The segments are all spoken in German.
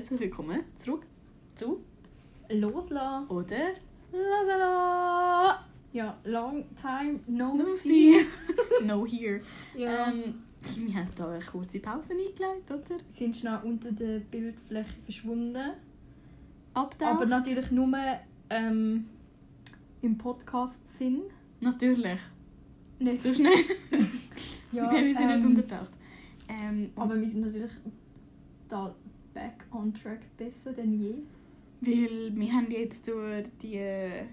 herzlich willkommen zurück zu Loslassen. oder Lasala. Ja, long time no, No see. see. no here. Ja. Ähm, wir haben hier eine kurze Pause eingelegt, oder? sind schnell unter der Bildfläche verschwunden. Abtaucht. Aber natürlich nur ähm, im Podcast-Sinn. Natürlich. Nicht So schnell. Ja, wir sind nicht ähm, untertaucht. Ähm, Aber wir sind natürlich da back on track besser denn je. Weil wir haben jetzt durch die äh,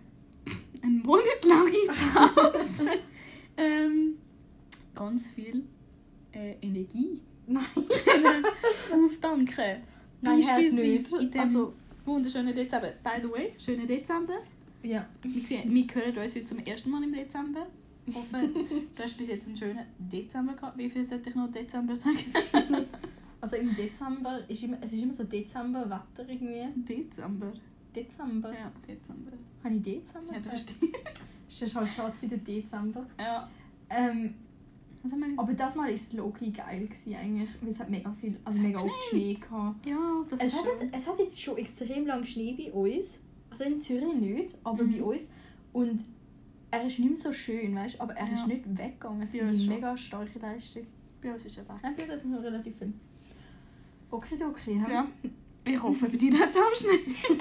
eine monatlange Pause ähm, ganz viel äh, Energie Nein. aufdanken. Nein, Beispielsweise in dem Also- wunderschönen Dezember. By the way, schönen Dezember. Ja. Wir, wir hören uns heute zum ersten Mal im Dezember. Ich hoffe, du hast bis jetzt einen schönen Dezember gehabt. Wie viel sollte ich noch Dezember sagen? Also im Dezember ist immer, es ist immer so Dezember-Wetter irgendwie. Dezember. Dezember. Ja, Dezember. Habe ich Dezember Ja, verstehst. Ist halt schade für den Dezember. Ja. Ähm, aber das Mal war es low-key geil gewesen, eigentlich, weil es hat mega viel, also mega oft Schnee gehabt. Ja, das Es ist hat, schön. jetzt, es hat jetzt schon extrem lange Schnee bei uns. Also in Zürich nicht, aber Mhm. bei uns. Und er ist nicht mehr so schön, weißt du, aber er Ja. ist nicht weggegangen. Es Ja, ist eine mega starke Leistung. Bei uns ist er weg. Nein, bei uns ist noch relativ viel. Okay, okay. Ja. Ich hoffe, bei dir hat es auch schnell.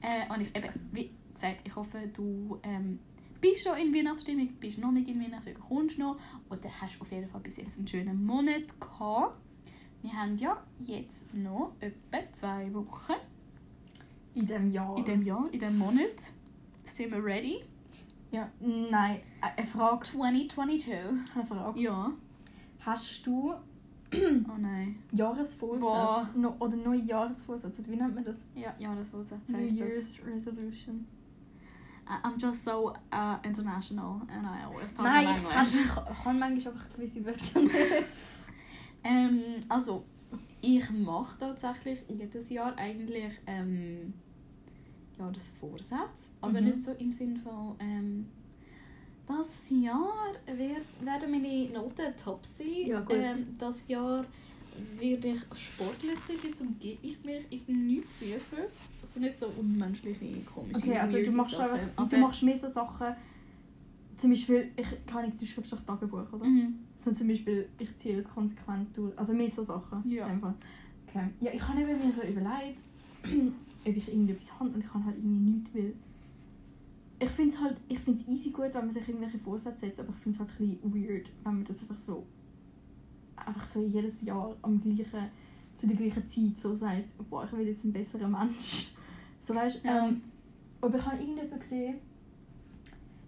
äh, und ich, eben, wie gesagt, ich hoffe, du ähm, bist schon in Weihnachtsstimmung, bist noch nicht in Weihnachtsstimmung, kommst noch oder hast auf jeden Fall bis jetzt einen schönen Monat gehabt. Wir haben ja jetzt noch etwa zwei Wochen In diesem Jahr. in diesem Jahr, in diesem Monat. Sind wir ready? Ja, nein, äh, eine Frage. 2022. Eine Frage. Ja. Hast du Oh nein. Jahresvorsatz Boah. no, oder neue Jahresvorsatz? Wie nennt man das? Ja, ja, das was New heißt das. Year's Resolution. I- I'm just so uh, international and I always talk Nein, in ich kann, ich kann manchmal einfach gewisse Wörter. Ähm, also, ich mache tatsächlich jedes Jahr eigentlich ähm, ja, das Vorsatz, aber Mhm. nicht so im Sinne von ähm, das Jahr werden meine Noten top sein. Ja. Ähm, das Jahr werde ich sportlich sein, zum geht nicht mehr. Ist nichts Süßes. Also nicht so unmenschliche, komische, Okay, also du machst, Sachen. einfach, du machst mehr so Sachen. Zum Beispiel, ich kann nicht, du schreibst doch Tagebuch, oder? Mhm. So zum Beispiel, ich ziehe das konsequent durch. Also mehr so Sachen. Ja. Fall. Okay. Ja, ich habe mir so überlegt, ob ich irgendetwas habe und ich kann halt irgendwie nichts, weil ich finde es halt, ich finde easy gut, wenn man sich irgendwelche Vorsätze setzt, aber ich finde es halt ein bisschen weird, wenn man das einfach so einfach so jedes Jahr am gleichen, zu der gleichen Zeit so sagt, boah, ich will jetzt ein besserer Mensch. So weißt, Ja. ähm, aber ich habe irgendjemanden gesehen,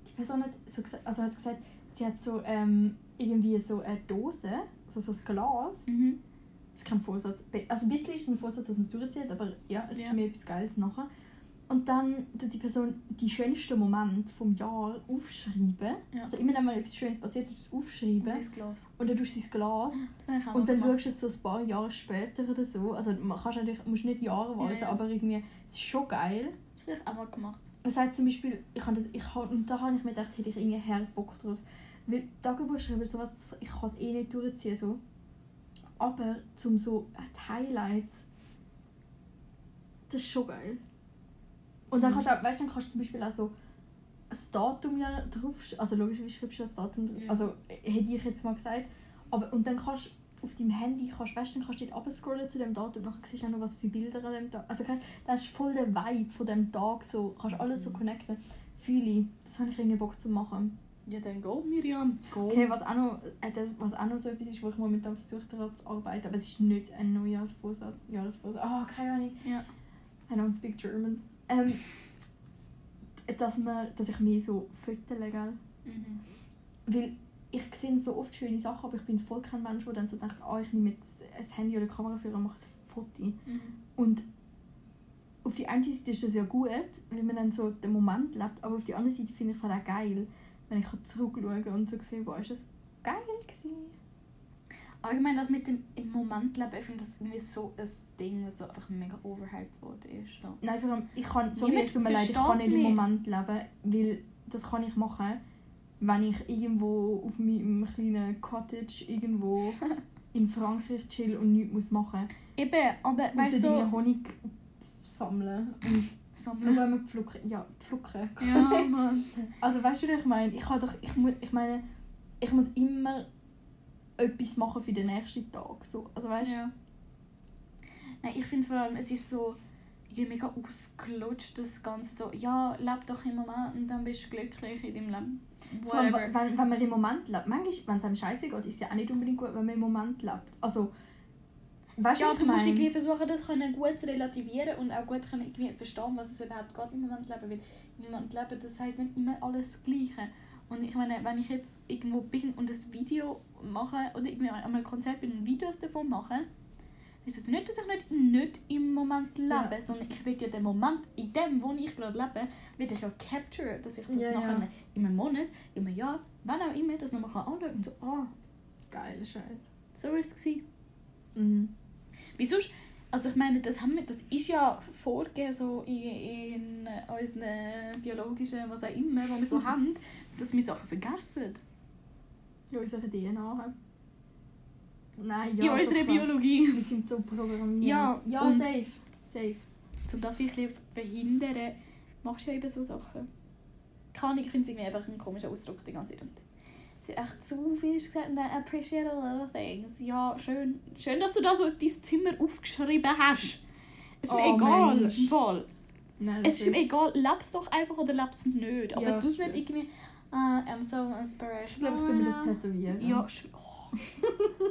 die Person hat so gesagt, also hat gesagt, sie hat so ähm, irgendwie so eine Dose, also so ein Glas, Mhm. das ist kein Vorsatz. Also ein bisschen ist es ein Vorsatz, dass man es durchzieht, aber ja, es Ja. ist mir etwas Geiles nachher. Und dann tut die Person die schönsten Momente vom Jahr aufschreiben. Ja. Also immer wenn mal etwas Schönes passiert, tust du es aufschreiben. Ein Glas. Und dann tust du das Glas. Und dann gemacht. schaust du es so ein paar Jahre später oder so. Also man kannst natürlich, musst nicht Jahre warten, ja. aber irgendwie, es ist schon geil. Das habe ich auch mal gemacht. Das heißt zum Beispiel, ich habe das, ich habe, und da habe ich mir gedacht, hätte ich irgendwie her Bock drauf. Weil Tagebuch schreiben, sowas, ich kann es eh nicht durchziehen. So. Aber zum so die Highlights, das ist schon geil. Und dann Mhm. kannst du auch, weißt, dann kannst du zum Beispiel auch so ein Datum ja drauf, also logisch, wie schreibst du das Datum drauf? Ja. Also hätte ich jetzt mal gesagt. Aber, und dann kannst du auf deinem Handy, kannst, weißt, dann kannst du dort scrollen zu dem Datum und dann siehst du auch noch, was für Bilder an dem Tag. Also das ist voll der Vibe von dem Tag, so, kannst alles so Mhm. connecten. Fühle ich, das habe ich irgendwie Bock zu machen. Ja, dann go, Miriam. Go. Okay, was auch noch, äh, was auch noch so etwas ist, wo ich momentan versuche daran zu arbeiten, aber es ist nicht ein Neujahrsvorsatz, Jahresvorsatz. Ah, keine Ahnung. Ja. I don't speak German. Ähm, dass, man, dass ich mehr so Fotos gell? Mhm. Weil ich sehe so oft schöne Sachen, aber ich bin voll kein Mensch, der dann so denkt, ah, ich nehme jetzt ein Handy oder Kamera für und mache ein Foto. Mhm. Und auf die eine Seite ist das ja gut, weil man dann so den Moment lebt, aber auf die andere Seite finde ich es halt auch geil, wenn ich zurückschaue und so sehe, boah, ist das geil gewesen. Allgemein das mit dem im Moment leben, ich finde das irgendwie so ein Ding, das so einfach mega overhyped worden ist. So. Nein, vor allem, ich kann, es tut mir leid, ich kann nicht im mich. Moment leben, weil das kann ich machen, wenn ich irgendwo auf meinem kleinen Cottage irgendwo in Frankreich chill und nichts muss machen Eben, aber muss. weißt du, so... Honig sammeln und nur Sammeln. wenn man pflücken. Ja, pflücken. Ja, Mann. Also weißt du, was ich meine? Ich, habe doch, ich, mu- ich meine, ich muss immer etwas machen für den nächsten Tag. So. Also weißt? Ja. Nein, ich finde vor allem, es ist so mega ausgelutscht, das Ganze so, ja, leb doch im Moment und dann bist du glücklich in deinem Leben. Vor allem, wenn, wenn man im Moment lebt. Manchmal, wenn es einem scheiße geht, ist es ja auch nicht unbedingt gut, wenn man im Moment lebt. Also, weißt Ja, was du ich musst irgendwie versuchen, das können gut zu relativieren und auch gut können irgendwie verstehen, was es überhaupt geht im Moment leben. Weil im Moment leben, das heisst nicht immer alles Gleiche. Und ich meine, wenn ich jetzt irgendwo bin und ein Video mache oder irgendwie an einem Konzert bin und Videos davon mache, ist es nicht, dass ich nicht, nicht im Moment lebe, Ja. sondern ich will ja den Moment, in dem, wo ich gerade lebe, will ich ja capture, dass ich das Ja, ja. nachher in einem Monat, in einem Jahr, wann auch immer, das nochmal anschauen kann und so, ah, Geile Scheiß. so war es. Mhm. Wie sonst, also ich meine, das, haben wir, das ist ja vorgegeben so in, in unseren biologischen, was auch immer, wo wir so haben, dass wir Sachen vergessen. In unserer DNA. Nein, in ja. schon unserer. Biologie. Wir sind so programmiert. Ja, ja safe. Safe. Um das wirklich zu verhindern, machst du ja eben so Sachen. Keine Ahnung, ich finde es irgendwie einfach ein komischer Ausdruck die ganze Zeit. Es wird echt zu viel gesagt und dann appreciate a little things. Ja, schön. Schön, dass du da so dein Zimmer aufgeschrieben hast. Es ist mir Oh, egal, Mensch. im Fall. Nein, Es ist mir egal, lebst doch einfach oder lebst nicht. Aber Ja, du nicht stimmt. irgendwie, ah, I'm so Ich inspirational. glaube, ich tue mir das tätowieren. Ja, oh,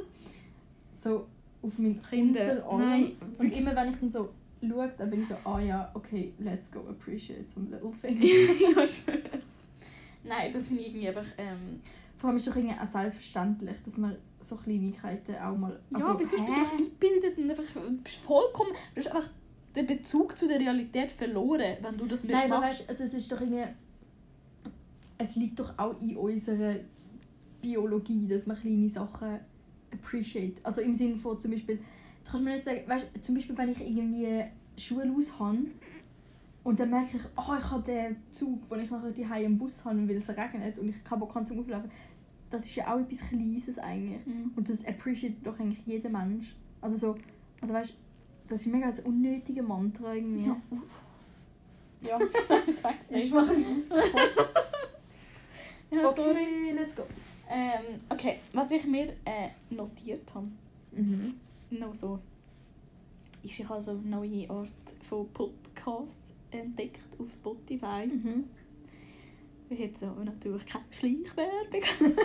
So auf meinen Kinder. Nein, Und wirklich. immer wenn ich dann so schaue, dann bin ich so, ah ja, okay, let's go appreciate some little things. ja, schön. Nein, das finde ich irgendwie einfach, ähm, Vor allem ist doch irgendwie auch selbstverständlich, dass man so Kleinigkeiten auch mal... ja, aber sonst bist du einfach eingebildet und einfach, bist vollkommen, du hast einfach den Bezug zu der Realität verloren, wenn du das nicht Nein, aber machst. weißt, also es ist doch irgendwie... Es liegt doch auch in unserer Biologie, dass man kleine Sachen appreciate. Also im Sinne von zum Beispiel... Du kannst mir nicht sagen, weißt, zum Beispiel wenn ich irgendwie Schuhe aus habe und dann merke ich, oh, ich habe den Zug, wo ich nachher die im Bus habe, weil es regnet und ich keinen Bock habe zum Auflaufen. Das ist ja auch etwas Kleines eigentlich. Mhm. Und das appreciate doch eigentlich jeder Mensch. Also so, also weißt, das ist mega ein unnötiger Mantra irgendwie. Ja, uff. Ja, ich Ich nicht. mache mich ausgekotzt. Ja, okay, sorry. let's go. Ähm, okay, was ich mir äh, notiert habe, Mhm. noch so, ist, ich habe so eine neue Art von Podcasts entdeckt auf Spotify. Mhm. Ich jetzt aber natürlich keine Schleichwerbung.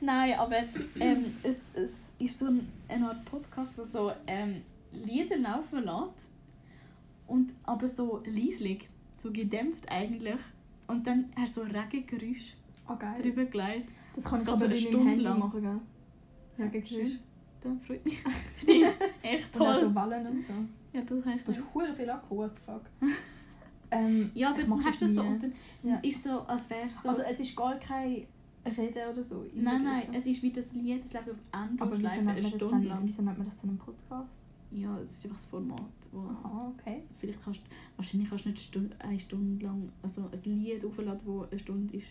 Nein, aber ähm, es, es ist so ein, eine Art Podcast, wo so ähm, Lieder laufen lässt. Und aber so leislich, so gedämpft eigentlich. Und dann hast du so Regengeräusche geil. drüber gelegt. Das Das kann ich aber so eine Stunde Handy lang. machen, gell? Schön. Das freut mich. Echt Und auch toll. so Wellen und so. Ja, das kann ich hat hure viel Akku, fuck. ähm, Ja, aber du hast das so und dann Ja. ist so, als wäre es so... Also es ist gar kein Reden oder so. nein, nein, es ist wie das Lied, das läuft auf Endlosschleife nennt, eine man das Stunde dann, lang. wieso nennt man das dann im Podcast? Ja, es ist einfach das Format. Wo Aha, okay. vielleicht kannst, wahrscheinlich kannst du nicht Stu eine Stunde lang also ein Lied aufladen, das eine Stunde ist.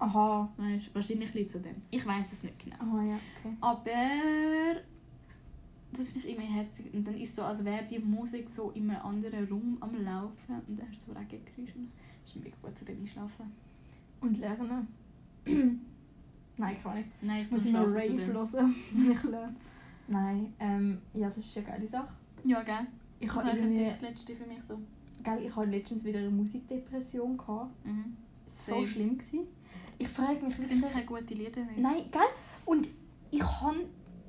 Aha. Weißt, wahrscheinlich liegt es an dem. Ich weiß es nicht genau. Aha, ja, okay. Aber das finde ich immer herzig. Und dann ist es so, als wäre die Musik so in einem anderen Raum am Laufen. Und dann hast du so Regengeräusche. Das ist mega gut zu dem Einschlafen. Und lernen. nein, kann nicht. Nein, ich Muss ich zu Rave hören, ich lerne. Nein, ähm, ja, das ist eine geile Sache. Ja, gell? Ich Das habe ich irgendwie, letzte für mich so. gell, ich habe letztens wieder eine Musikdepression gehabt. Mhm. So Same. schlimm gewesen. Ich frage mich Ich wirklich. keine guten Lieder mehr. Nein, gell? Und ich habe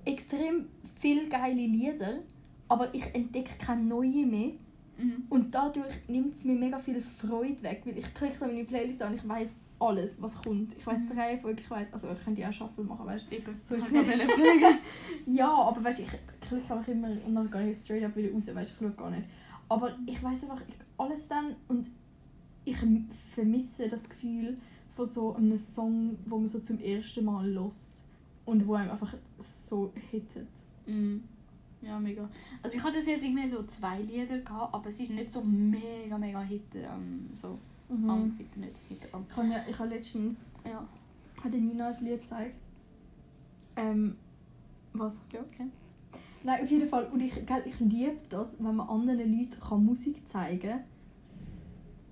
extrem viele geile Lieder, aber ich entdecke keine neuen mehr. Mhm. Und dadurch nimmt es mir mega viel Freude weg, weil ich klicke so meine Playlist an und ich weiß alles, was kommt. Ich weiß Mhm. die Reihenfolge, ich weiß, also ich könnte ja auch Shuffle machen, weißt Eben. So ist es. Ja, aber weißt, ich klicke einfach immer und dann gehe ich straight up wieder raus, weißt, ich schaue gar nicht. Aber ich weiß einfach ich, alles dann und ich vermisse das Gefühl von so einem Song, wo man so zum ersten Mal lost und wo einem einfach so hittet. Mhm. Ja, mega. Also ich hatte jetzt irgendwie so zwei Lieder gehabt, aber es ist nicht so mega, mega hit. Ähm, so, Mhm. am, hit am. Ich habe ja, ich habe letztens Ja. hat Nina ein Lied gezeigt. Ähm, Was? Ja, okay. Nein, auf jeden Fall. Und ich, gell, ich liebe das, wenn man anderen Leuten kann Musik zeigen kann.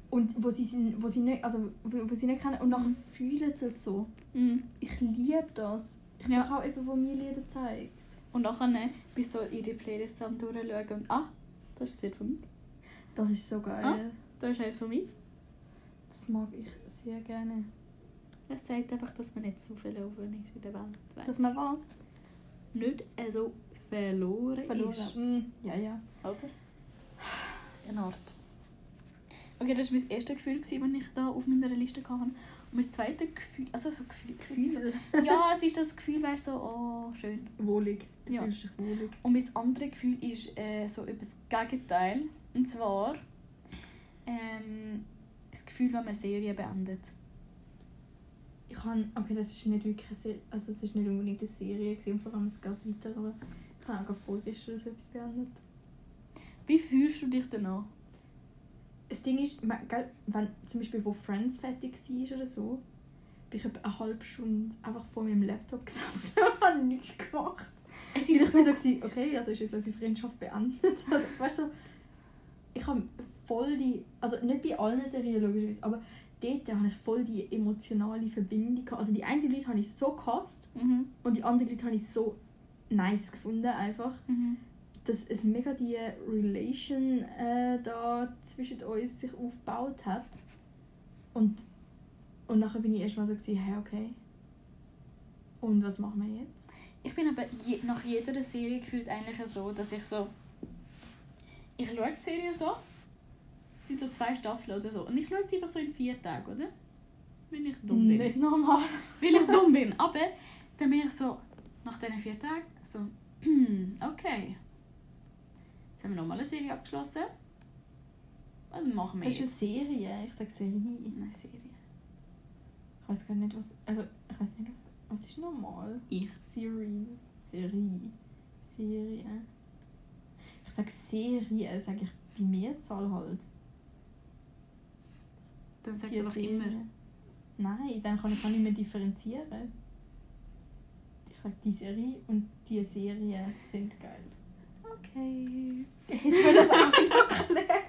Und wo sie, sind, wo sie, nicht, also, wo, wo sie nicht kennen. Und nachher Mhm. fühlen sie es so. Mhm. Ich liebe das. Ich Ja. brauche auch jemanden, der mir Lieder zeigt. Und nachher ne, bist du ihre Playlist am durchschauen und ah, das ist jetzt von mir. Das ist so geil. Ah. Das ist eins von mir. Das mag ich sehr gerne. Es zeigt einfach, dass man nicht so verloren ist in der Welt. Dass man was? nicht so verloren, Verloren. ist. Mm, ja, ja. Oder? Eine Art. Okay, das war mein erstes Gefühl, das ich da auf meiner Liste hatte. Mein zweites Gefühl, also so Gefühl, Gefühl so, ja, es ist das Gefühl, wäre so, oh, schön. Wohlig. Du Ja. fühlst dich wohlig. Und mein anderes Gefühl ist äh, so etwas Gegenteil. Und zwar ähm, das Gefühl, wenn man eine Serie beendet. Ich habe, okay, das ist nicht wirklich eine Serie, also es ist nicht unbedingt eine Serie gewesen, vor allem es geht weiter, aber ich habe auch vorgestern so etwas beendet. Wie fühlst du dich danach? Das Ding ist, man- gell, wenn zum Beispiel wo Friends fertig war oder so, bin ich etwa eine halbe Stunde einfach vor meinem Laptop gesessen und habe nichts gemacht. Es Ich ist so... war so, gewesen, okay, also ist jetzt unsere Freundschaft beendet. Also, weißt du, ich habe voll die, also nicht bei allen Serien logischerweise, aber dort habe ich voll die emotionale Verbindung gehabt. Also die einen Leute habe ich so gehasst Mhm. und die anderen Leute habe ich so nice gefunden einfach. Mhm. Dass es mega die Relation äh, da zwischen uns sich aufgebaut hat. Und, und nachher bin ich erstmal so, gewesen, hey, okay. Und was machen wir jetzt? Ich bin aber je, nach jeder Serie gefühlt eigentlich so, dass ich so... Ich schaue die Serie so. Es sind so zwei Staffeln oder so. Und ich schaue die einfach so in vier Tagen, oder? Wenn ich dumm bin. Nicht normal. Weil ich dumm bin. Aber dann bin ich so, nach diesen vier Tagen, so, okay. Jetzt haben wir nochmal eine Serie abgeschlossen. Was machen wir Das ist eine? Serie. Ich sage Serie. Eine Serie. Ich weiß gar nicht, was. Also, ich weiß nicht, was. Was ist normal? Ich. Series. Serie. Serie. Ich sage Serie, sage ich bei Mehrzahl halt. Dann sagst Die du einfach Serie. immer. Nein, dann kann ich auch nicht mehr differenzieren. Ich sage die Serie und die Serie sind geil. Okay. Hätten wir das auch noch erklärt?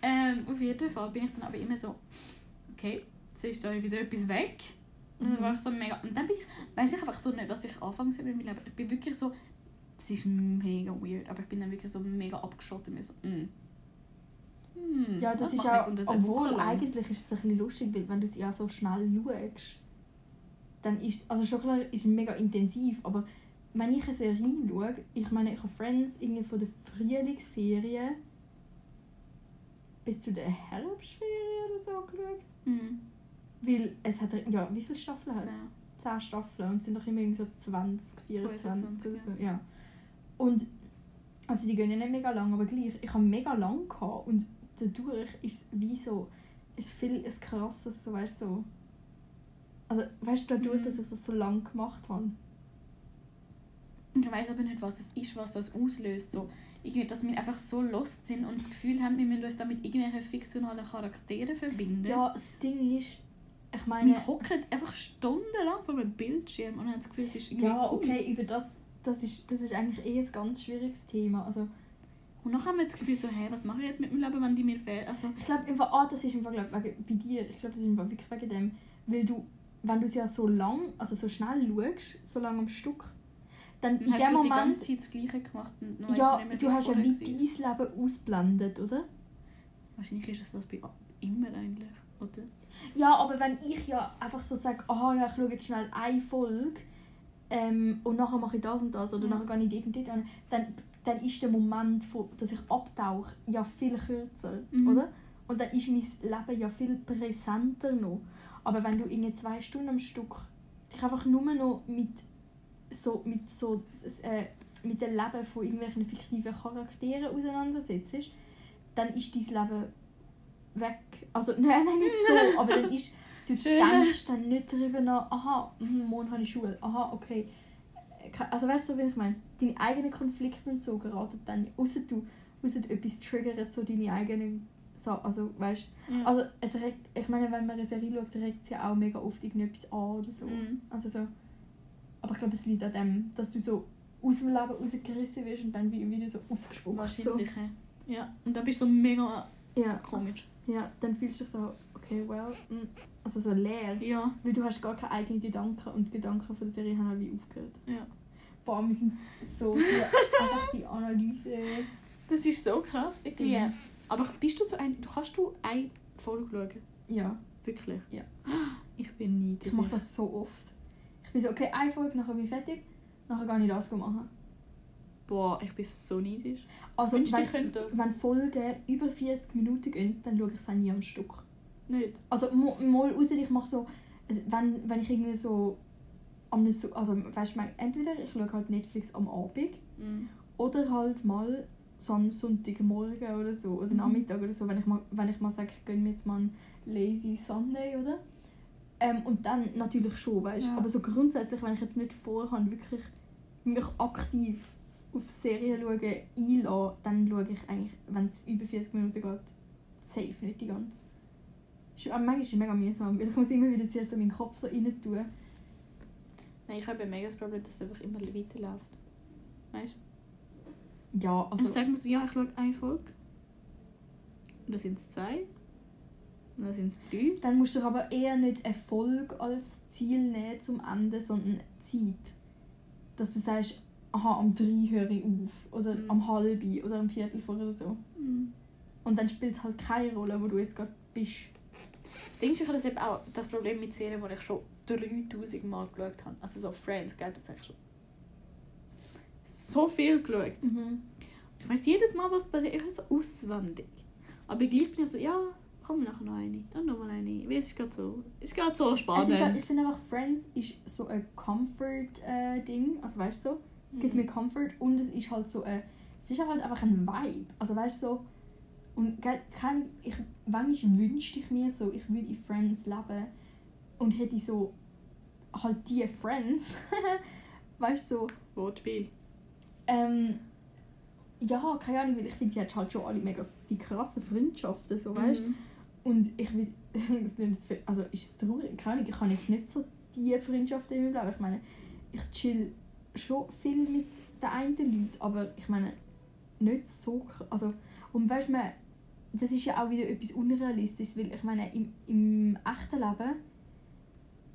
Ähm, auf jeden Fall bin ich dann aber immer so, okay, jetzt ist da wieder etwas weg. Und dann Mhm. war ich so mega. Und dann bin ich, weiß ich einfach so nicht, was ich anfangs in meinem Leben. Ich bin wirklich so, das ist mega weird, aber ich bin dann wirklich so mega abgeschottet. Mir so, mm. Hm, Ja, das ist jetzt? Und das Obwohl, eigentlich ist es ein bisschen lustig, weil wenn du sie ja so schnell schaust, dann ist also schon klar, ist es mega intensiv, aber wenn ich eine Serie schaue, ich meine, ich habe Friends irgendwie von der Frühlingsferien bis zu der Herbstferien oder so geschaut. Mhm. Weil es hat, ja, wie viele Staffeln hat es? Zehn. 10 Staffeln und es sind doch immer irgendwie so 20, 24 25, oder so. Ja. Und also die gehen ja nicht mega lang, aber gleich. Ich habe mega lang gehabt und dadurch ist es wie so, ist viel ein krasses, so weißt du, so. Also weißt du, dadurch, Mhm. dass ich das so lang gemacht habe. Und ich weiß aber nicht, was das ist, was das auslöst. So, irgendwie, dass wir einfach so lost sind und das Gefühl haben, wir müssen uns da mit irgendwelchen fiktionalen Charakteren verbinden. Ja, das Ding ist, ich meine, Wir hocken einfach stundenlang vor einem Bildschirm und haben das Gefühl, es ist irgendwie ja, cool. okay, über das, das ist, das ist eigentlich eh ein ganz schwieriges Thema. Also Und dann haben wir das Gefühl so, hey, was mache ich jetzt mit meinem Leben, wenn die mir fehlen? Also, Ich glaube, einfach, ah, das ist einfach glaub, wegen, bei dir, ich glaube, das ist einfach wirklich wegen dem, weil du, wenn du es ja so lang, also so schnell schaust, so lange am Stück, dann in hast dem du die Moment, ganze Zeit das Gleiche gemacht und ja, weisst nicht mehr, du hast ja wie dein Leben ausblendet, oder? Wahrscheinlich ist das bei immer eigentlich, oder? Ja, aber wenn ich ja einfach so sage, aha, ja, ich schaue jetzt schnell eine Folge ähm, und nachher mache ich das und das oder Mhm. nachher gehe ich dort und dort an, dann, dann ist der Moment, von, dass ich abtauche, ja viel kürzer, Mhm. oder? Und dann ist mein Leben ja viel präsenter noch. Aber wenn du in zwei Stunden am Stück dich einfach nur noch mit so mit so äh, mit dem Leben von irgendwelchen fiktiven Charakteren auseinandersetzt, dann ist dein Leben weg. Also nein, nein, nicht so, aber dann ist du Schön. denkst dann nicht darüber nach, aha, mhm, morgen habe ich Schule, aha, okay. Ke- Also weißt du, wie ich meine? Deine eigenen Konflikte und so geraten dann, außer du, außer du etwas triggert, so deine eigenen Sa- also weißt Ja. also es regt, ich meine, wenn man eine Serie schaut, regt es ja auch mega oft irgendetwas an oder so. Mhm. Also so. Aber ich glaube, es liegt an dem, dass du so aus dem Leben rausgerissen wirst und dann wie- wieder so ausgespuckt. So. Wahrscheinlich, ja. ja. Und dann bist du so mega Ja, komisch. ja, dann fühlst du dich so, okay, well, mm, also so leer. Ja, Weil du hast gar keine eigenen Gedanken und die Gedanken von der Serie haben auch wie aufgehört. ja. Boah, wir sind so die, einfach die Analyse. Das ist so krass. Irgendwie. Mhm. Aber bist du so ein... Du kannst du eine Folge schauen? Ja, Wirklich? Ja. Ich bin nie ich mache das so oft. Ich bin so, okay, eine Folge, nachher bin ich fertig, nachher kann ich das machen. Boah, ich bin so neidisch. Also, Wünschte, wenn, das. wenn Folgen über 40 Minuten gehen, dann schaue ich es nie am Stück. Nicht? Also, mal raus, ich mache so, also, wenn, wenn ich irgendwie so, am also, weißt du, entweder ich schaue halt Netflix am Abend Mhm. oder halt mal so am Sonntagmorgen oder so, oder Mhm. Nachmittag oder so, wenn ich mal, wenn ich mal sage, ich gönne mir jetzt mal einen Lazy Sunday, oder? Ähm, und dann natürlich schon, weißt du. Ja. Aber so grundsätzlich, wenn ich jetzt nicht vorhabe, wirklich mich aktiv auf Serien schauen, einlasse, dann schaue ich eigentlich, wenn es über 40 Minuten geht, safe nicht die ganze. Ist- Manchmal ist es mega mühsam, weil ich muss immer wieder zuerst so meinen Kopf so rein tun. Nein, ich habe ein mega das Problem, dass es einfach immer weiterläuft. Weißt du? Ja, Also, also... ich sage mir so, ja, ich schaue eine Folge. Und dann sind es zwei. Dann sind es drei. Dann musst du aber eher nicht Erfolg als Ziel nehmen zum Ende, sondern Zeit. Dass du sagst, aha, am 3 höre ich auf. Oder Mhm. am halben oder am Viertel vor oder so. Mhm. Und dann spielt es halt keine Rolle, wo du jetzt gerade bist. Das Ding ist, ich habe auch das Problem mit Serien, die ich schon 3000 Mal geschaut habe. Also so Friends, gell, das habe ich schon so viel geschaut. Ich weiß jedes Mal, was passiert, ich weiß so auswendig. Aber gleich bin ich so, ja, komm nachher noch eine. Und nochmal eine. Weil es ist gerade so, es ist gerade so spannend. halt- ich finde einfach, Friends ist so ein Comfort-Ding. also weißt du so? Es gibt Mhm. mir Comfort und es ist halt so ein... Es ist halt einfach ein Vibe. Also weißt du so... Und kein, ich, manchmal wünschte ich mir so, ich würde in Friends leben und hätte so halt die Friends. weißt du so... Wortspiel. Ähm, ja, keine Ahnung, weil ich finde, sie hat halt schon alle mega die krassen Freundschaften, so weißt Mhm. Und ich will, also ist es traurig, keine Ahnung, ich habe jetzt nicht so die Freundschaften in meinem Leben. Ich meine, ich chill schon viel mit den einen Leuten, aber ich meine, nicht so also und weißt man- das ist ja auch wieder etwas Unrealistisches, weil ich meine, im, im echten Leben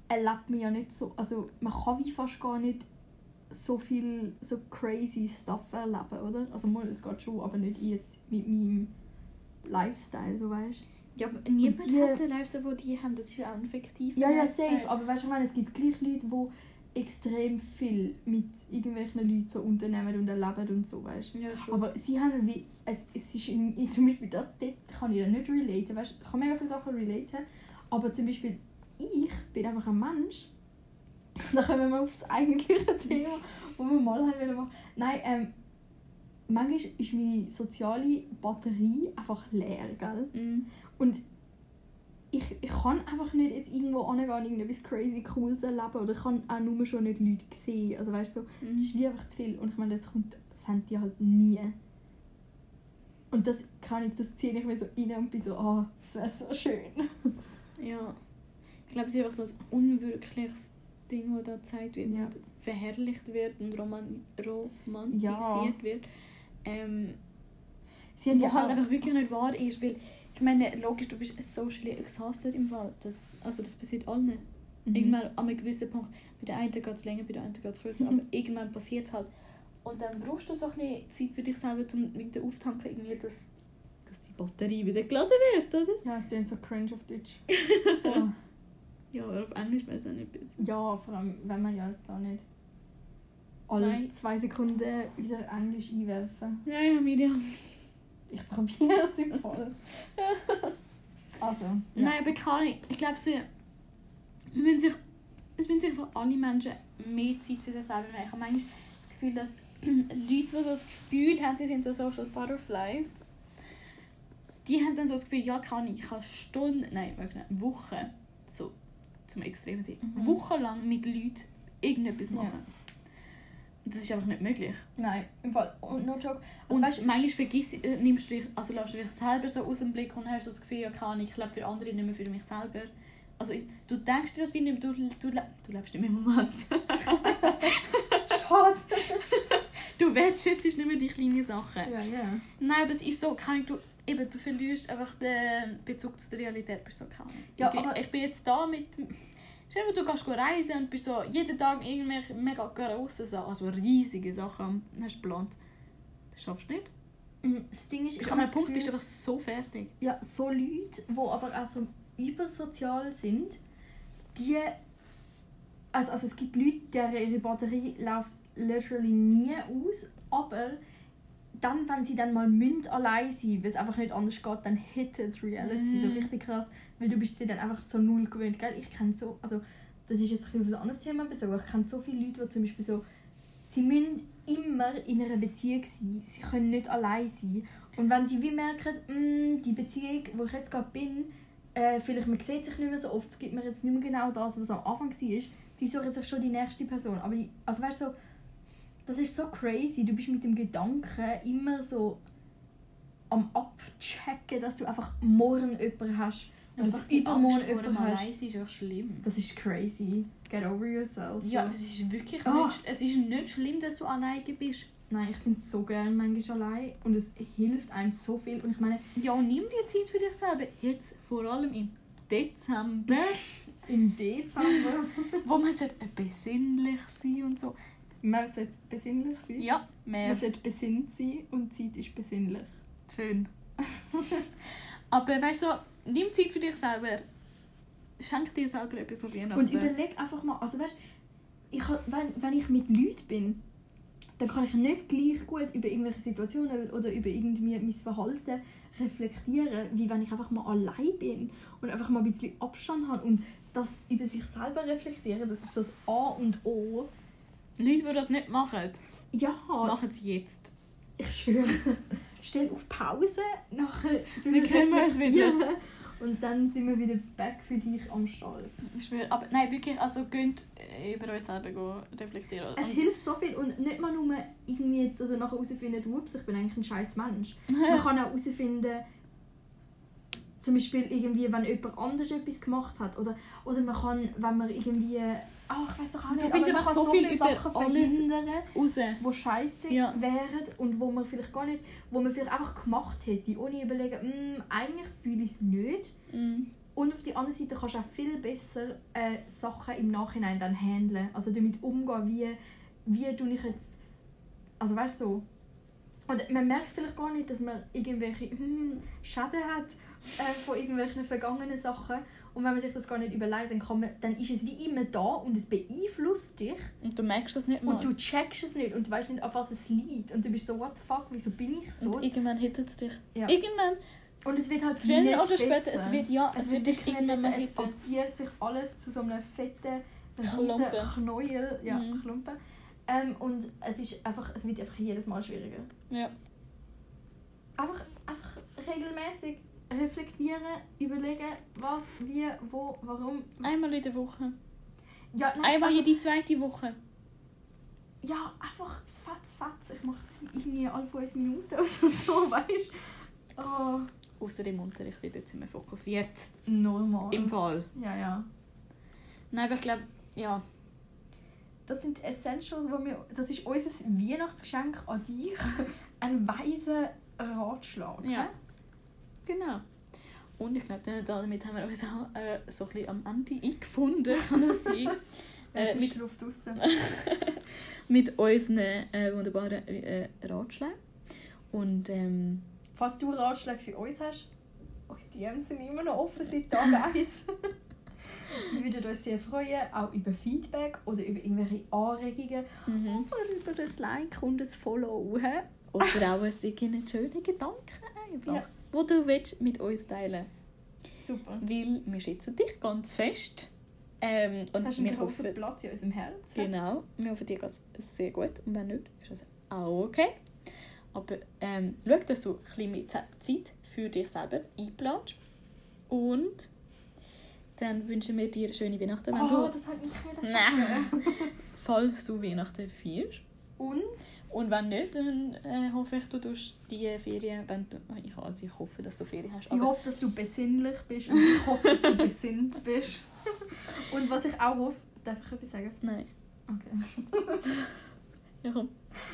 erlebt man ja nicht so, also man kann wie fast gar nicht so viel so crazy Stuff erleben, oder? Also mal, es geht schon, aber nicht jetzt mit meinem Lifestyle, so weißt du. Ja, aber niemand die- hat den Lifestyle, den die haben. Das ist ja auch ein fiktiver Ja, ja, Lifestyle. safe. Aber weißt du, ich meine, es gibt gleich Leute, die extrem viel mit irgendwelchen Leuten so unternehmen und erleben und so, weißt Ja, schon. Aber sie haben wie, es, es ist in, zum Beispiel das, dort kann ich ja nicht relaten, weißt du. Ich kann mega viele Sachen relaten, aber zum Beispiel ich bin einfach ein Mensch, da kommen wir aufs eigentliche Thema, wo wir mal haben wollen machen. Nein, ähm, manchmal ist meine soziale Batterie einfach leer, gell? Mhm. Und ich, ich kann einfach nicht jetzt irgendwo hingehen und irgendetwas crazy cooles erleben. Oder ich kann auch nur schon nicht Leute sehen. Also weißt du, so, Mhm. es ist wie einfach zu viel. Und ich meine, das, kommt, das haben die halt nie. Und das kann ich, das ziehe ich mir so rein und bin so, ah, das wäre so schön. Ja. Ich glaube, es ist einfach so ein unwirkliches Ding, das da gezeigt wird Ja. und verherrlicht wird und roman romantisiert Ja. wird. Ähm, Sie haben wo ja halt einfach wirklich nicht wahr ist, weil ich meine, logisch, du bist socially exhausted im Fall. Das, also das passiert allen. Mhm. Irgendwann an einem gewissen Punkt, bei der einen geht es länger, bei der anderen geht es kürzer, Mhm. aber irgendwann passiert es halt. Und dann brauchst du so ein bisschen Zeit für dich selber, um wieder auftanken, irgendwie, dass, dass die Batterie wieder geladen wird, oder? Ja, es ist so cringe auf Deutsch. oh. Ja, aber auf Englisch weiß ich auch nicht besser. Ja, vor allem, wenn man ja jetzt da nicht alle Nein. zwei Sekunden wieder Englisch einwerfen. Ja, ja, Miriam. Ich probiere es im Fall. Also, ja. Nein, aber keine. Ich glaube, sie, müssen sich, es müssen sich für alle Menschen mehr Zeit für sich selber nehmen. Ich habe manchmal das Gefühl, dass Leute, die so das Gefühl haben, sie sind so Social Butterflies, die haben dann so das Gefühl, ja, kann ich, ich kann Stunden, nein, nicht, Wochen, so zum Extremen sein, Mhm. wochenlang mit Leuten irgendetwas machen. Ja. Das ist einfach nicht möglich. Nein, im Fall. Und no joke. Also, Und weißt, du, manchmal vergiss, äh, nimmst du dich, also lässt du dich selber so aus dem Blick und hast so das Gefühl, ja kann ich, lebe für andere, nicht mehr für mich selber. Also du denkst dir das wie nicht, mehr, du, du, du lebst nicht mehr im Moment. Schade. du wertschätzt nicht mehr die kleinen Sachen. Ja, ja. Nein, aber es ist so, kann ich, du, eben, du verlierst einfach den Bezug zu der Realität. Bist so. Ja, aber- ich bin jetzt da mit... Dir vor, du gehst reisen und bist so jeden Tag irgendwelche mega grosse Sachen, also riesige Sachen hast geplant. Das schaffst du nicht. Mm, Das Ding ist, ich an einem Punkt Gefühl, bist du einfach so fertig. ja, so Leute, die aber auch so übersozial sind, die. Also, also es gibt Leute, deren ihre Batterie läuft literally nie aus, aber dann, wenn sie dann mal münd allein sind, weil es einfach nicht anders geht, dann hittet Reality so Mm. richtig krass, weil du bist dir dann einfach so null gewöhnt, gell? Ich kenne so, also das ist jetzt ein auf ein anderes Thema bezogen, aber ich kenne so viele Leute, die zum Beispiel so, sie müssen immer in einer Beziehung sein, sie können nicht allein sein und wenn sie wie merken, «Mm, die Beziehung, wo ich jetzt gerade bin, äh, vielleicht man sieht sich nicht mehr so oft, es gibt mir jetzt nicht mehr genau das, was am Anfang war, die suchen sich schon die nächste Person. Aber die, also weißt du, so, das ist so crazy. Du bist mit dem Gedanken immer so am abchecken, dass du einfach morgen jemanden hast und dass du übermorgen jemanden hast. Allein ist einfach schlimm. Das ist crazy. Get over yourself. Ja, es ist wirklich Ah. nicht, es ist nicht schlimm, dass du alleine bist. Nein, ich bin so gerne manchmal allein und es hilft einem so viel. Und ich meine, Ja, und nimm dir Zeit für dich selber. Jetzt vor allem im Dezember, im Dezember, wo man sollte besinnlich sein und so. Man sollte besinnlich sein. Ja, Man mehr. sollte besinnt sein und Zeit ist besinnlich. Schön. Aber weißt du, nimm Zeit für dich selber. Schenk dir selber etwas auf Weihnachten. Und überleg einfach mal, also weißt, ich, ha- wenn, wenn ich mit Leuten bin, dann kann ich nicht gleich gut über irgendwelche Situationen oder über irgendwie mein Verhalten reflektieren, wie wenn ich einfach mal allein bin und einfach mal ein bisschen Abstand habe und das über sich selber reflektieren, das ist so das A und O. Leute, die das nicht machen, Ja, machen es jetzt. ich schwöre. Stell auf Pause, nachher Dann können wir es wieder. Und dann sind wir wieder back für dich am Start. Ich schwöre. Aber nein, wirklich, also könnt äh, über euch selber go reflektieren. Es Und- hilft so viel und nicht mal nur irgendwie, dass er nachher herausfindet, ups, ich bin eigentlich ein scheiß Mensch. Man kann auch herausfinden, zum Beispiel irgendwie, wenn jemand anders etwas gemacht hat oder, oder man kann, wenn man irgendwie, ah, ich weiß doch auch Du nicht, findest aber man einfach kann so viel viele Sachen verhindern, raus. wo scheiße Ja. wären und wo man vielleicht gar nicht, wo man vielleicht einfach gemacht hätte, ohne überlegen, «Hm, eigentlich fühle ich es nicht. Mm. Und auf der anderen Seite kannst du auch viel besser äh, Sachen im Nachhinein dann handeln. Also damit umgehen, wie, wie tue ich jetzt. Also weißt du so. Und man merkt vielleicht gar nicht, dass man irgendwelche hm, Schäden hat äh, von irgendwelchen vergangenen Sachen. Und wenn man sich das gar nicht überlegt, dann, kann man, dann ist es wie immer da und es beeinflusst dich. Und du merkst das nicht mal. Und du checkst es nicht und du weißt nicht, auf was es liegt. Und du bist so, what the fuck, wieso bin ich so? Und irgendwann hittet es dich. Ja. Irgendwann, Und es wird halt früher nicht oder später, besser. es wird ja, es, wird dich wirklich nicht irgendwann mal besser. Es hitten. addiert sich alles zu so einem fetten, riesen Klumpen. Knäuel. Ja, Mhm. Klumpen. Ähm, und es, ist einfach, es wird einfach jedes Mal schwieriger. Ja. Einfach, einfach regelmäßig reflektieren, überlegen, was, wie, wo, warum. Einmal in der Woche. Ja, nein, Einmal also, jede zweite Woche. ja, einfach fatz, fatz. Ich mache es irgendwie alle fünf Minuten oder so, weißt du? Oh, Außer im Unterricht wird jetzt immer fokussiert. normal. Im Fall. Ja, ja. Nein, aber ich glaube, ja. Das sind Essentials, wo wir, das ist unser Weihnachtsgeschenk an dich. Ein weiser Ratschlag. Ja. hä? Genau. Und ich glaube, damit haben wir uns auch äh, so ein bisschen am Ende eingefunden, kann das sein. äh, mit, Luft draussen. mit unseren äh, wunderbaren äh, Ratschlägen. Und ähm, Falls du Ratschläge für uns hast, unsere DMs sind immer noch offen seit Tag 1. wir würden uns sehr freuen, auch über Feedback oder über irgendwelche Anregungen. mhm. Oder über ein Like und ein Follow. Oder auch ein einen schönen Gedanken einfach, Ja. wo du willst mit uns teilen Super. Weil wir schätzen dich ganz fest. Ähm, und Hast wir hoffen, Platz in unserem Herz? Genau, wir hoffen, dir geht es sehr gut. Und wenn nicht, ist das auch okay. Aber ähm, schau, dass du ein bisschen mehr Ze- Zeit für dich selber einplanst. Und dann wünschen wir dir eine schöne Weihnachten, wenn Oh, du, das hat nicht mehr Nein. falls du Weihnachten feierst. Und? Und wenn nicht, dann äh, hoffe ich, du tust die Ferien, wenn du, ich, also ich hoffe, dass du Ferien hast. Sie hofft, dass du besinnlich bist und ich hoffe, dass du besinnt bist. Und was ich auch hoffe, darf ich etwas sagen? Nein. Okay. Ja, komm.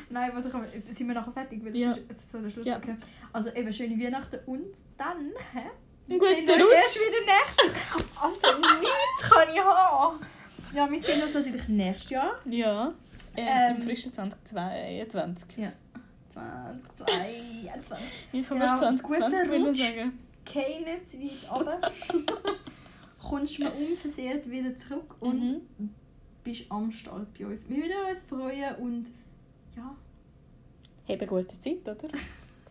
Nein, was ich aber, sind wir nachher fertig? Weil Ja. es ist so der Schluss. Ja. Okay. Also eben schöne Weihnachten und dann, hä? Guten Rutsch. erst wieder nächstes Alter, nichts kann ich haben. Ja, wir sehen uns natürlich nächstes Jahr. Ja. Ähm. Im frischen 2022. 2022. Ich habe Genau, erst 2020 guten wollen Rutsch. sagen. Zu weit runter. Kommst mir unversehrt wieder zurück und Mhm. bist am Start bei uns. Wir würden uns freuen und ja. Eine gute Zeit, oder?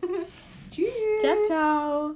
Tschüss. Ciao, ciao.